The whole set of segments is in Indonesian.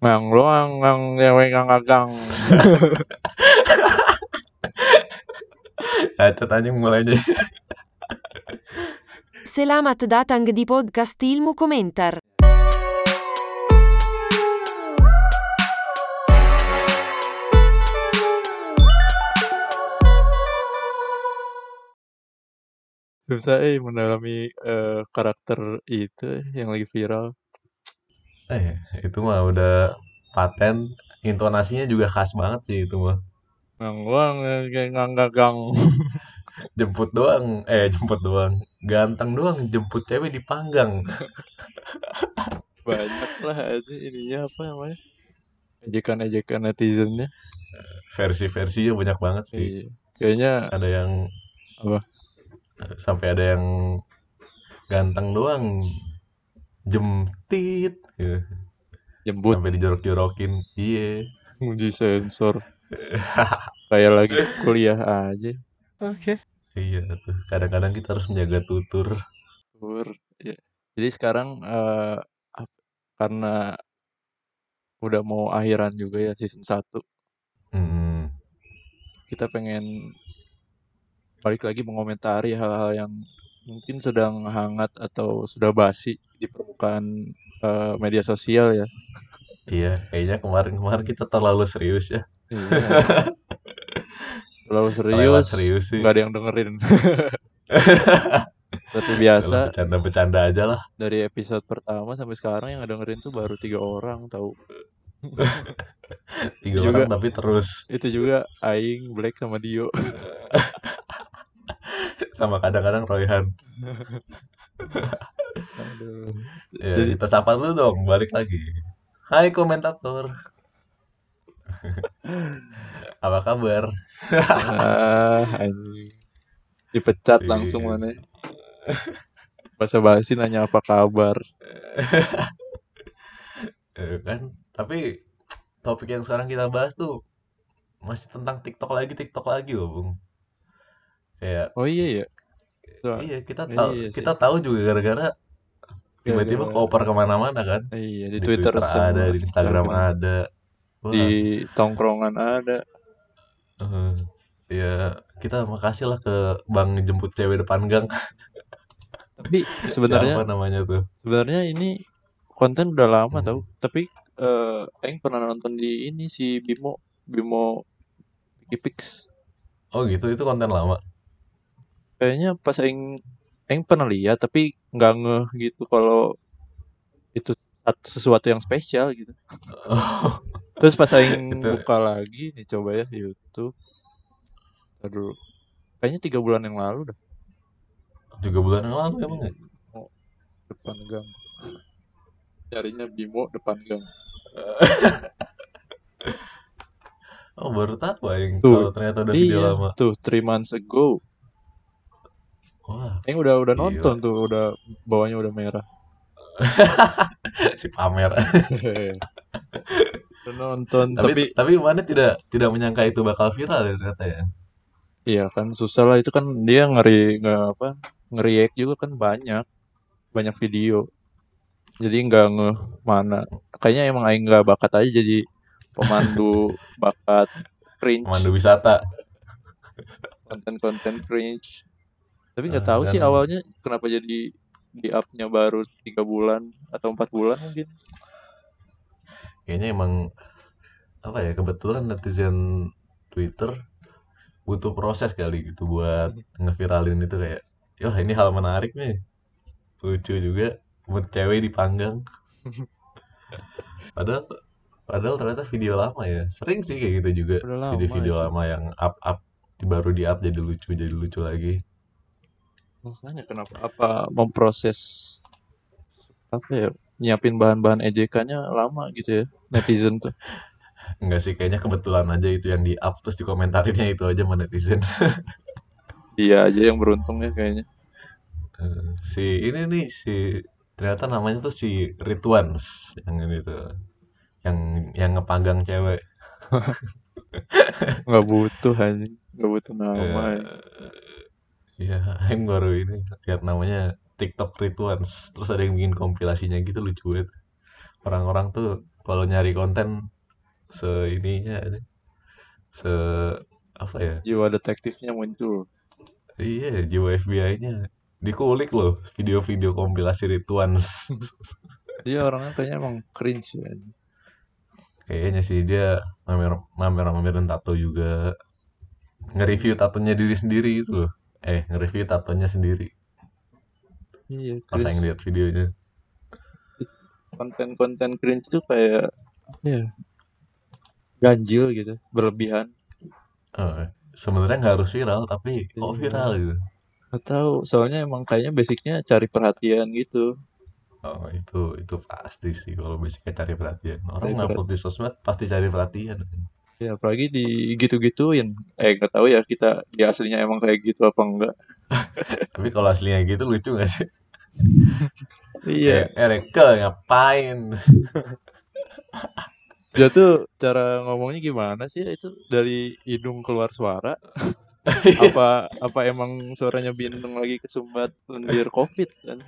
Ngang doang, ngang ngewe ngang agang. Cacat anjing mulainya. Selamat datang di podcast Ilmu Komentar. Susah eh mendalami eh, karakter itu eh, yang lagi viral. Eh, itu mah udah paten. Intonasinya juga khas banget sih itu mah. Eh, kayak ngang agang. Jemput doang, eh jemput doang. Ganteng doang, jemput cewek dipanggang. Banyak lah aja ininya apa namanya? Ejekan-ejekan netizennya. Versi-versinya banyak banget sih. Iya. Kayaknya Ada yang Apa? Sampai ada yang ganteng doang jemtit gitu. jemput sampai dijorok-jorokin iya uji sensor. Kayak lagi kuliah aja. Oke. iya tuh kadang-kadang kita harus menjaga tutur Tur. Ya. Jadi sekarang eh, ap- karena udah mau akhiran juga ya season 1 Hmm, kita pengen balik lagi mengomentari hal-hal yang mungkin sedang hangat atau sudah basi di permukaan eh, media sosial ya. iya kayaknya kemarin-kemarin kita terlalu serius ya Iya. Terlalu serius, serius sih nggak ada yang dengerin. Seperti biasa bercanda-bercanda aja lah dari episode pertama sampai sekarang yang dengerin tuh baru tiga orang tahu. tiga Juga. orang tapi terus Itu juga Aing, Black sama Dio. sama kadang-kadang Royhan Aduh. ya Jadi- kita sapa dulu dong balik lagi Hai komentator apa kabar Ah, anjing. Dipecat Iya. langsung mana. Bahasa basi nanya apa kabar. Eh, kan tapi topik yang sekarang kita bahas tuh masih tentang TikTok lagi TikTok lagi loh Bung kayak Oh iya ya. So- iya kita Iya tahu sih. kita tahu juga gara-gara tiba-tiba koper ke mana-mana kan? Iya di, di Twitter, sama ada di Instagram ada. Wah, di tongkrongan ada. eh, ya kita makasih lah ke Bang jemput cewek depan gang. Tapi sebenarnya siapa namanya tuh? sebenarnya ini konten udah lama Hmm. tau. Tapi eh Aing pernah nonton di ini si Bimo Bimo Wikipix. oh gitu itu konten lama? Kayaknya pas Aing Aing pernah lihat tapi nggak ngeh gitu kalau itu sesuatu yang spesial gitu. Terus pas Aing Itu- buka lagi nih coba ya YouTube. Dulu. Kayaknya tiga bulan yang lalu dah. juga bulan yang lalu emang ya? Bimo depan gang. Carinya Bimo depan gang. oh baru tahu Aing Tuh, kalau ternyata udah video iya, lama tuh three months ago. Wah udah udah Gila. nonton tuh, udah bawahnya udah merah. si pamer. Udah nonton tapi tapi, tapi mana tidak tidak menyangka itu bakal viral ya ternyata ya? Iya kan susah lah. Itu kan dia ngeri nggak apa ngeriak juga kan banyak. Banyak video. Jadi nggak ngeh mana. Kayaknya emang Aing nggak bakat aja jadi pemandu bakat cringe. Pemandu wisata. Konten-konten cringe tapi nggak Eh, tahu sih awalnya kenapa jadi di upnya baru tiga bulan atau empat bulan mungkin. Kayaknya emang apa ya kebetulan netizen Twitter butuh proses kali gitu buat ngeviralin itu kayak Yah ini hal menarik nih. Lucu juga buat cewek dipanggang. Padahal padahal ternyata video lama ya. Sering sih kayak gitu juga. Lama video-video itu. lama yang up up baru di up jadi lucu jadi lucu lagi Masalahnya kenapa? Apa memproses apa ya? Nyiapin bahan-bahan ejekannya lama gitu ya netizen tuh. Enggak sih, kayaknya kebetulan aja itu yang di up terus dikomentarinnya itu aja sama netizen. Dia aja yang beruntung ya kayaknya. Eh, si ini nih si ternyata namanya tuh si Ridwans yang ini tuh yang yang ngepanggang cewek. Nggak butuh anjing, nggak butuh nama. ya. Iya, yang baru ini lihat namanya TikTok Ridwans. Terus ada yang bikin kompilasinya gitu lucu banget. Orang-orang tuh kalau nyari konten se ininya ini, se apa ya? Jiwa detektifnya muncul. Iya jiwa FBI-nya dikulik loh video-video kompilasi Rituans. Dia orangnya kayaknya emang cringe ya kayaknya sih dia mamer mamer mamerin tato juga. Nge-review tatonya diri sendiri gitu loh eh nge-review tatonya sendiri. Iya pas yang lihat videonya. Konten-konten cringe tuh kayak ya ganjil gitu berlebihan. Eh, sebenarnya nggak harus viral tapi kok Iya. viral gitu? Gak tahu soalnya emang kayaknya basicnya cari perhatian gitu. Oh itu itu pasti sih kalau basicnya cari perhatian. Orang ngupload di sosmed pasti cari perhatian ya apalagi di gitu-gituin. Eh gak tahu ya kita di aslinya emang kayak gitu apa enggak tapi kalau aslinya gitu lucu gak sih? Iya. Reke ngapain? Dia tuh cara ngomongnya gimana sih? Itu dari hidung keluar suara. Apa apa emang suaranya bintang lagi kesumbat lendir covid kan?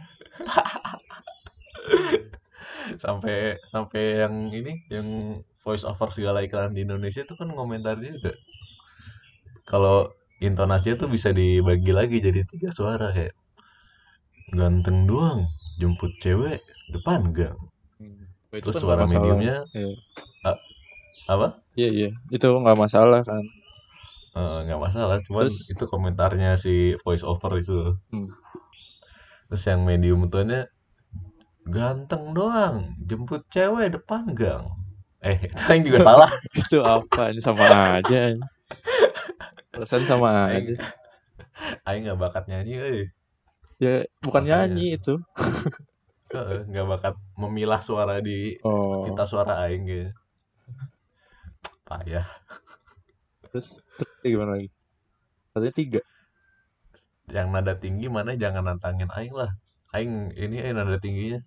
Sampai sampai yang ini yang voice over segala iklan di Indonesia tuh kan komentar juga. Kalau intonasinya tuh bisa dibagi lagi jadi tiga suara kayak ganteng doang jemput cewek depan gang. Oh, itu terus kan suara masalah. mediumnya Iya. apa? Iya iya. Itu nggak masalah kan nggak masalah. Cuman Terus- itu komentarnya si voice over itu. Hmm. terus yang medium tuanya ganteng doang jemput cewek depan gang eh itu yang juga salah. Itu apa? Ini sama aja. Perasaan sama Aing- aja. Aing nggak bakat nyanyi eh. Ya bukan Makanya. nyanyi itu. Nggak bakat memilah suara di oh. kita suara aing gitu payah. Terus terus gimana lagi? Katanya tiga. Yang nada tinggi mana? Jangan nantangin aing lah. Aing ini eh nada tingginya.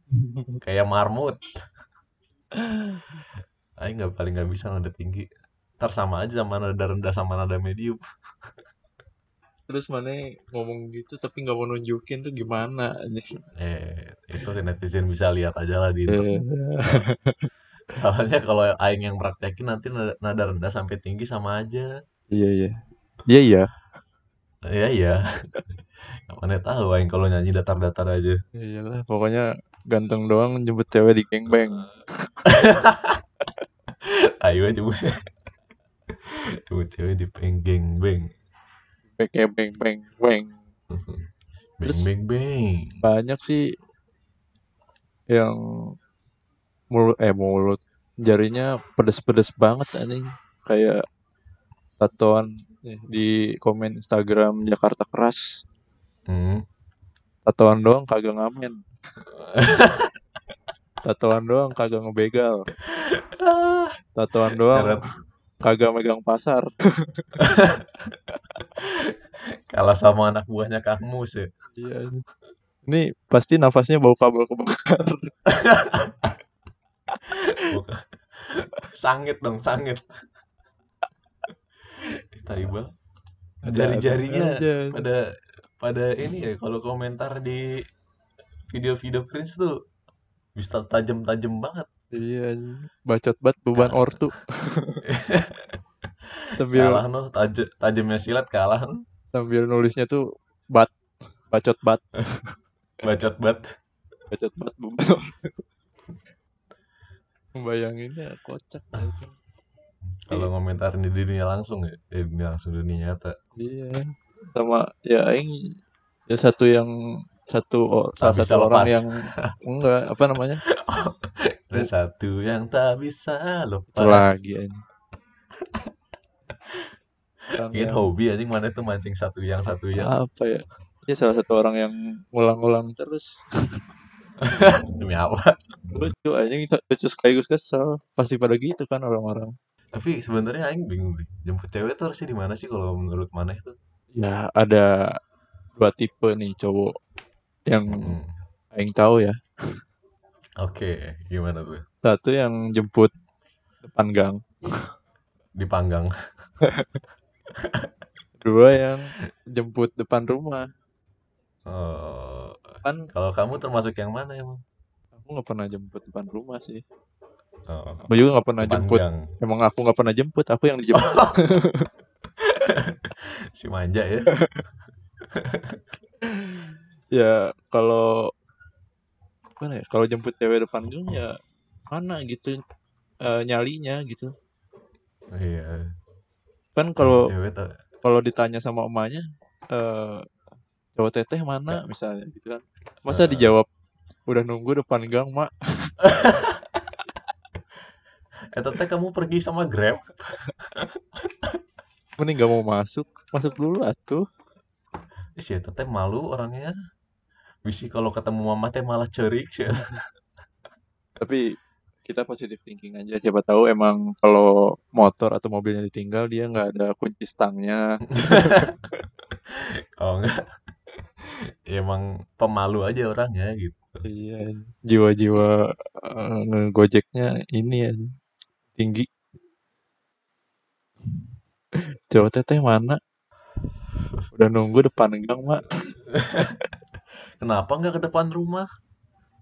Kayak marmut aing nggak paling nggak bisa nada tinggi. Ntar sama aja sama nada rendah sama nada medium. Terus mana ngomong gitu tapi nggak mau nunjukin tuh gimana eh itu netizen bisa lihat aja lah di Eh, internet soalnya kalau aing yang praktekin nanti nada, nada rendah sampai tinggi sama aja. Iya iya. Iya iya. Iya iya. Mana tahu aing kalau nyanyi datar-datar aja. iyalah pokoknya ganteng doang jemput cewek di gangbang Ayo aja coba. Coba cewek di penggeng beng. pakai bang bang bang Beng Terus- beng beng. banyak sih yang mulut eh mulut jarinya pedes-pedes banget anjing kayak tatoan nih, di komen Instagram Jakarta keras Hmm. tatoan doang kagak ngamen tatoan doang kagak ngebegal Ah, tatoan doang kagak megang pasar kalah sama anak buahnya Kang Mus ya. iya ini pasti nafasnya bau kabel kebakar sangit dong, sangit. Tai bang. Jari-jarinya Ada aja. pada pada ini ya kalau komentar di video-video cringe tuh bisa tajam-tajam banget. iya bacot banget beban Kalah. ortu sambil Kalah no, taj tajamnya silat kalah sambil nulisnya tuh bat bacot bat Bacot bat. bacot bat beban ortu membayanginnya kocak. Kalau ngomentarin di dunia langsung ya, di dunia langsung dunia nyata. iya sama ya aing ya satu yang satu o- Tak salah satu orang lepas. yang enggak apa namanya Ada satu yang tak bisa itu lepas. lagi Orang Mungkin yang- hobi anjing mana tuh mancing satu yang satu yang apa ya ya salah satu orang yang ngulang-ngulang terus demi apa? lucu anjing itu lucu sekaligus kesel pasti pada gitu kan orang-orang Tapi sebenarnya aing bingung nih. Jemput cewek tuh harusnya di mana sih kalau menurut mana itu? ya ada dua tipe nih cowok yang Hmm. aing tahu ya Oke, gimana tuh? satu yang jemput depan gang Dipanggang. dua yang jemput depan rumah Oh, kan kalau kamu termasuk yang mana emang? aku nggak pernah jemput depan rumah sih Oh, Aku juga nggak pernah jemput. Emang aku nggak pernah jemput, aku yang dijemput. Si manja ya. ya kalau mana ya? Kalau jemput cewek depan gang ya mana gitu eh, nyalinya gitu. Iya. Kan kalau kalau ditanya sama emaknya eh cowok teteh mana misalnya gitu kan. Masa Eh. dijawab udah nunggu depan gang, Mak. Eh teteh kamu pergi sama Grab? Mending gak mau masuk. Masuk dulu atuh. Si teteh malu orangnya. Bisi kalau ketemu mama teh malah cerik sih. Tapi kita positive thinking aja. Siapa tahu emang kalau motor atau mobilnya ditinggal dia nggak ada kunci stangnya. Kalau enggak ya emang pemalu aja orangnya gitu. Iya, jiwa-jiwa eh, ngegojeknya ini ya tinggi. Cowok teteh mana? Udah nunggu depan gang, Mak. Kenapa nggak ke depan rumah?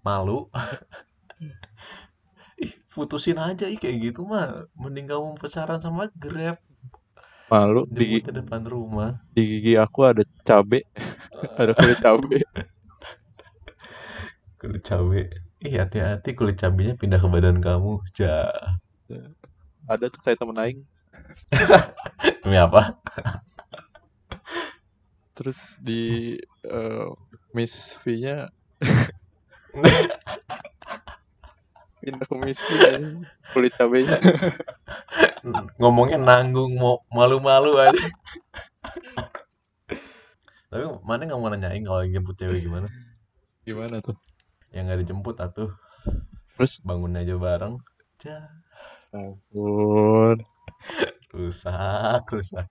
Malu. Ih, putusin aja ih kayak gitu mah. Mending kamu pacaran sama Grab. Malu di, ke depan rumah. di gigi aku ada cabe, ada kulit cabe. Kulit cabe. Ih, hati-hati kulit cabenya pindah ke badan kamu. Ja. Ada tuh kayak temen aing. Demi apa? Terus di eh, Miss V-nya pindah ke Miss V kulit cabenya. Ngomongnya nanggung mau malu-malu aja. Tapi mana nggak mau nanyain kalau jemput cewek gimana? Gimana tuh? Yang nggak dijemput atuh Terus bangun aja bareng. Ja, ampun. rusak, rusak.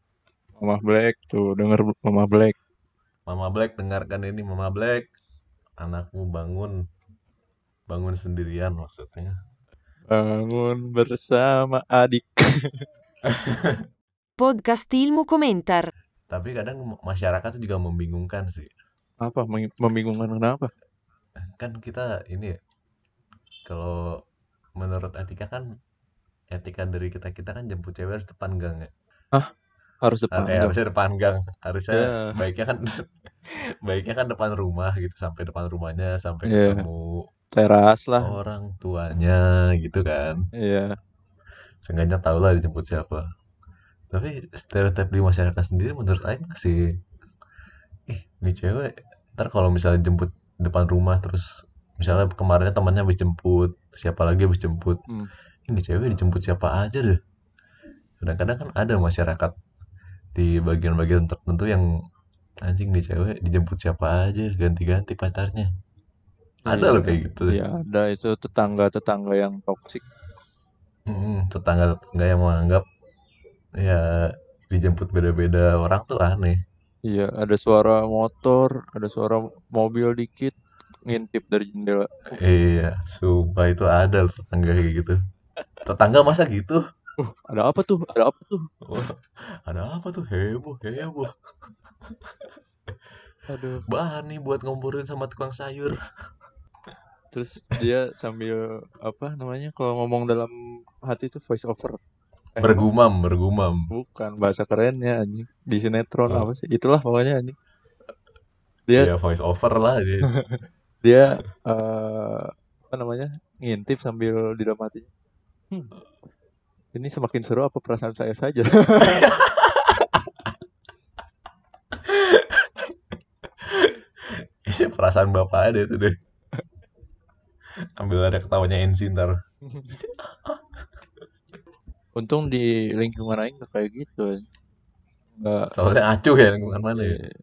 Mama Black tuh denger Mama Black. Mama Black dengarkan ini Mama Black. Anakmu bangun. Bangun sendirian maksudnya. Bangun bersama adik. Podcast Ilmu Komentar. Tapi kadang masyarakat itu juga membingungkan sih. Apa membingungkan kenapa? Kan kita ini ya, kalau menurut etika kan etika dari kita kita kan jemput cewek harus depan gang ya. Harus depan. Eh, gang. harusnya depan gang. Harusnya Ya. baiknya kan baiknya kan depan rumah gitu sampai depan rumahnya sampai Iya. ketemu Teras lah. orang tuanya gitu kan. Iya. Seenggaknya tau lah dijemput siapa. Tapi stereotip di masyarakat sendiri menurut Aing masih ih ini cewek ntar kalau misalnya jemput depan rumah terus misalnya kemarinnya temannya habis jemput siapa lagi habis jemput Hmm. ini cewek dijemput siapa aja deh kadang-kadang kan ada masyarakat di bagian-bagian tertentu yang anjing nih cewek dijemput siapa aja ganti-ganti pacarnya ada Iya. loh kayak gitu Iya, ada itu tetangga-tetangga yang toksik. Mm, tetangga-tetangga yang menganggap ya dijemput beda-beda orang tuh aneh Iya, ada suara motor, ada suara mobil dikit ngintip dari jendela. iya sumpah itu ada loh tetangga kayak gitu tetangga masa gitu Uh, ada apa tuh? Ada apa tuh? Wah, ada apa tuh heboh heboh Aduh. bahan nih buat ngomporin sama tukang sayur Terus dia sambil apa namanya? Kalau ngomong dalam hati itu voice over. Eh, bergumam bergumam Bukan bahasa kerennya anjing. Di sinetron Oh. apa sih? Itulah pokoknya anjing. Dia ya voice over lah dia dia eh apa namanya? ngintip sambil di dalam hatinya. Hmm. Ini semakin seru apa perasaan saya saja? Ini perasaan bapak ada itu deh ambil ada ketawanya Enzi ntar Untung di lingkungan aing nggak kayak gitu. Nggak soalnya acuh ya lingkungan mana ya Iya.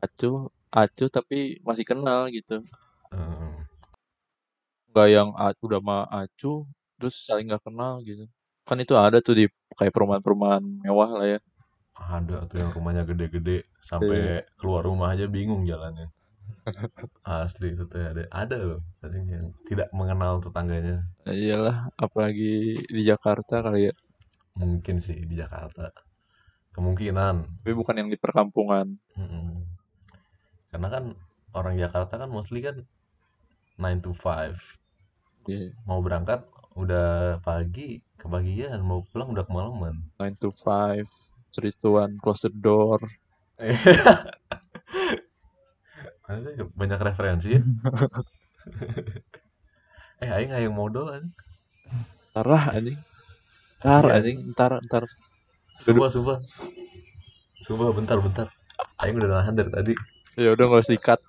acuh acuh tapi masih kenal gitu Hmm. nggak yang udah mah acuh terus saling nggak kenal gitu kan itu ada tuh di kayak perumahan-perumahan mewah lah ya. Ada tuh yang rumahnya gede-gede sampai keluar rumah aja bingung jalannya. Asli itu tuh ada ada loh. Yang tidak mengenal tetangganya. Nah, iyalah apalagi di Jakarta kali ya. Mungkin sih di Jakarta. Kemungkinan. Tapi bukan yang di perkampungan. Mm-mm. karena kan orang Jakarta kan mostly kan 9 to 5 Iya. mau berangkat udah pagi kebagian mau pulang udah kemalaman. 9 to 5 3 to 1 close the door. Banyak referensi ya? Eh aing aing modal anjing. Ntar lah anjing. Ntar Iya. anjing. Ntar ntar. Sumpah sumpah. Sumpah bentar bentar. Aing udah nahan dari tadi. Ya udah nggak usah dikat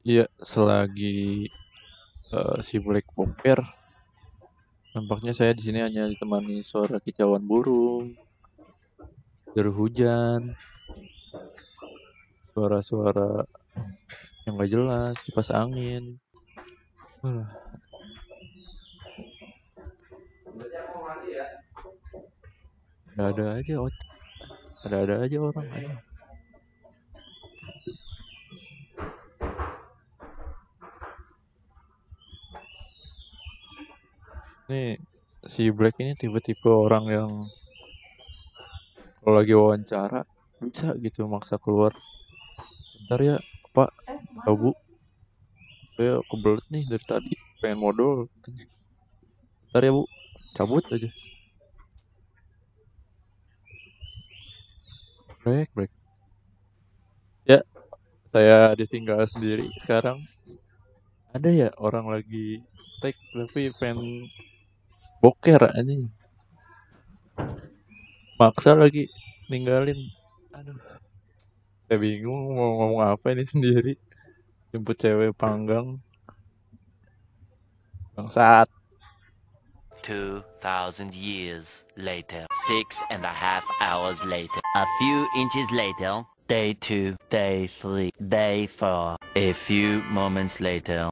iya selagi eh, si Black Boker nampaknya saya di sini hanya ditemani suara kicauan burung deru hujan suara-suara yang gak jelas kipas angin. Alah. ada-ada aja ot- ada-ada aja orang aja nih si Black ini tipe-tipe orang yang kalau lagi wawancara bisa gitu maksa keluar. Bentar ya pak. Atau bu? Saya kebelet nih dari tadi pengen modal. Bentar ya bu. Cabut aja. Break break ya saya ditinggal sendiri sekarang. Ada ya orang lagi take tapi pengen boker anjing maksa lagi ninggalin aduh saya bingung mau ngomong apa ini sendiri jemput cewek panggang bangsat 2,000 years later. Six and a half hours later. A few inches later. Day two, day three, day four. A few moments later.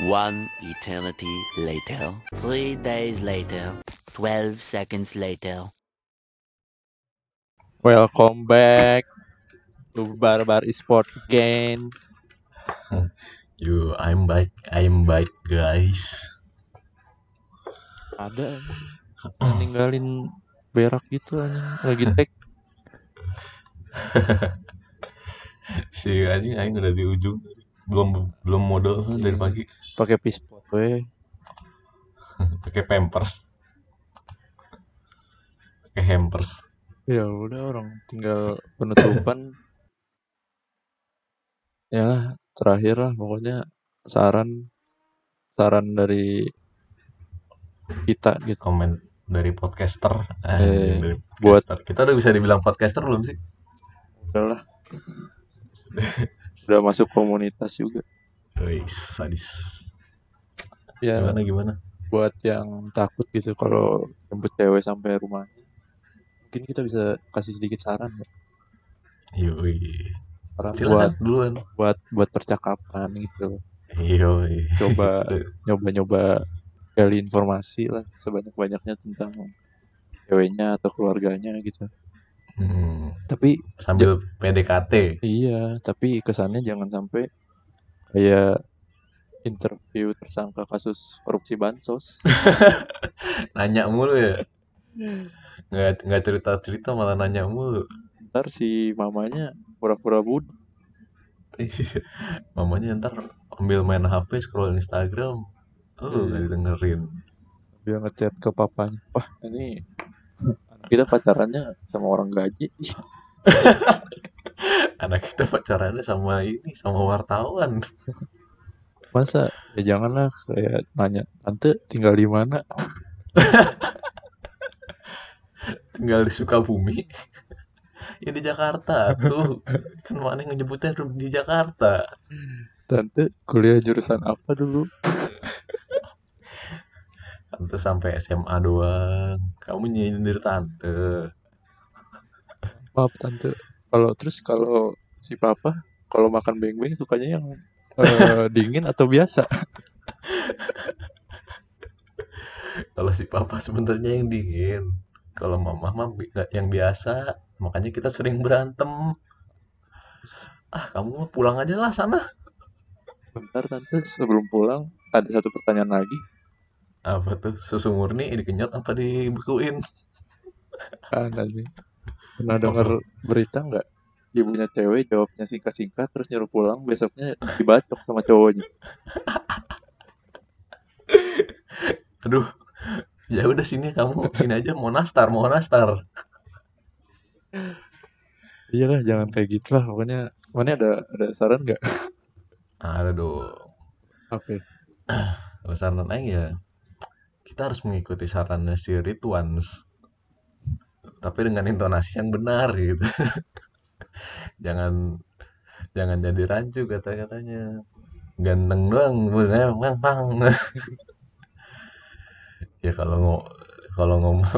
One eternity later. Three days later. Twelve seconds later. welcome back to Barbar Esport again you I'm back I'm back guys ada anjing. ninggalin berak gitu anjing lagi take si anjing aing udah di ujung belum belum modal dari Iya. pagi. Pakai pispot we pakai pampers. Pakai hampers. Ya udah orang tinggal penutupan. Ya terakhir lah pokoknya saran saran dari kita gitu. Komen dari podcaster. Eh, Anjing, dari buat- podcaster. kita udah bisa dibilang podcaster belum sih? Udahlah udah masuk komunitas juga. Wih, sadis. Ya. Gimana gimana? Buat yang takut gitu kalau jemput cewek sampai rumahnya mungkin kita bisa kasih sedikit saran ya. Yoi. Saran buat silakan duluan. buat buat percakapan gitu. Yoi. Coba nyoba-nyoba gali informasi lah sebanyak-banyaknya tentang ceweknya atau keluarganya gitu Hmm, tapi sambil PDKT iya tapi kesannya jangan sampai kayak interview tersangka kasus korupsi bansos. Nanya mulu ya? Nggak nggak cerita cerita malah nanya mulu. Ntar si mamanya pura-pura bud mamanya ntar ambil main HP scroll Instagram oh Iya. nggak didengerin dia ngechat ke papanya wah ini kita pacarannya sama orang gaji. Anak kita pacarannya sama ini sama wartawan. Masa? Ya janganlah saya nanya tante tinggal di mana? Tinggal di Sukabumi. Ya di Jakarta tuh. Kan mana yang nyebutnya di Jakarta? Tante kuliah jurusan apa dulu tante sampai SMA doang. Kamu nyindir tante. Maaf tante. Kalau terus kalau si papa kalau makan beng-beng sukanya yang eh, dingin atau biasa? Kalau si papa sebenarnya yang dingin. Kalau mama mah yang biasa. Makanya kita sering berantem. Ah kamu pulang aja lah sana. Bentar tante. Sebelum pulang ada satu pertanyaan lagi apa tuh? Susu murni dikenyot apa dibekuin? Kan anjing pernah dengar berita nggak? Ibunya cewek jawabnya singkat-singkat terus nyuruh pulang besoknya dibacok sama cowoknya. Aduh. Ya udah sini kamu sini aja. Mau nastar mau nastar. Iyalah jangan kayak gitu lah pokoknya mana ada ada saran nggak? Ada dong. Oke. Kalau saran aing ya kita harus mengikuti sarannya si Ritwans tapi dengan intonasi yang benar gitu. Jangan jangan jadi rancu kata-katanya. Ganteng doang bener bang bang. Ya kalau ngo kalau ngomong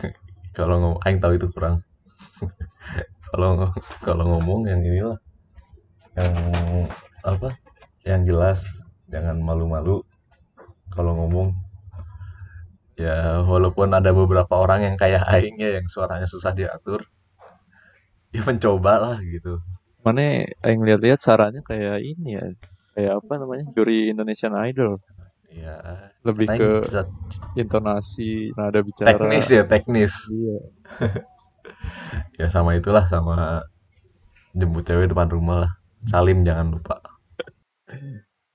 kalau ngomong aing tahu itu kurang. Kalau kalau ngomong yang inilah yang apa? Yang jelas. Jangan malu-malu kalau ngomong ya walaupun ada beberapa orang yang kayak aing ya yang suaranya susah diatur ya mencoba lah gitu. Mana yang lihat-lihat sarannya kayak ini ya kayak apa namanya juri Indonesian Idol. Ya lebih aing ke bisa intonasi nada bicara. Teknis ya teknis. Iya. Ya sama itulah sama jemput cewek depan rumah lah. Salim jangan lupa.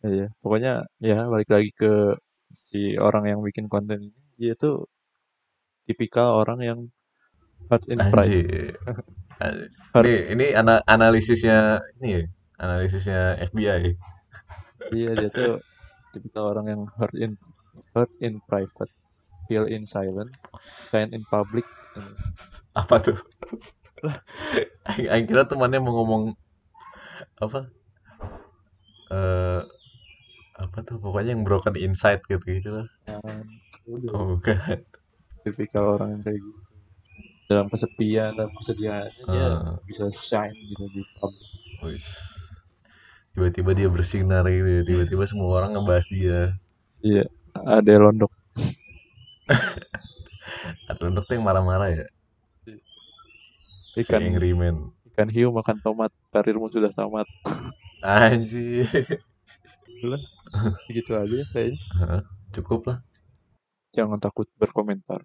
Iya pokoknya ya balik lagi ke si orang yang bikin konten ini dia tuh tipikal orang yang hard in pride. Ini ini ana- analisisnya ini ya analisisnya FBI iya dia tuh tipikal orang yang hurt in hurt in private feel in silence shine in public. Apa tuh? Aing kira temannya mau ngomong apa? Eh apa tuh? Pokoknya yang broken insight gitu gitu lah. Dan udah oh bukan tipikal orang yang kayak gitu. Dalam kesepian dalam kesedihannya dia Ah. bisa shine gitu di public Wih. tiba-tiba dia bersinar gitu ya. Tiba-tiba semua orang ngebahas dia. Iya. Ada londok. Atau untuk tuh yang marah-marah ya? Ikan. Angry Man ikan hiu makan tomat. Karirmu sudah tamat. Anjir. Gitu aja ya kayaknya cukup lah jangan takut berkomentar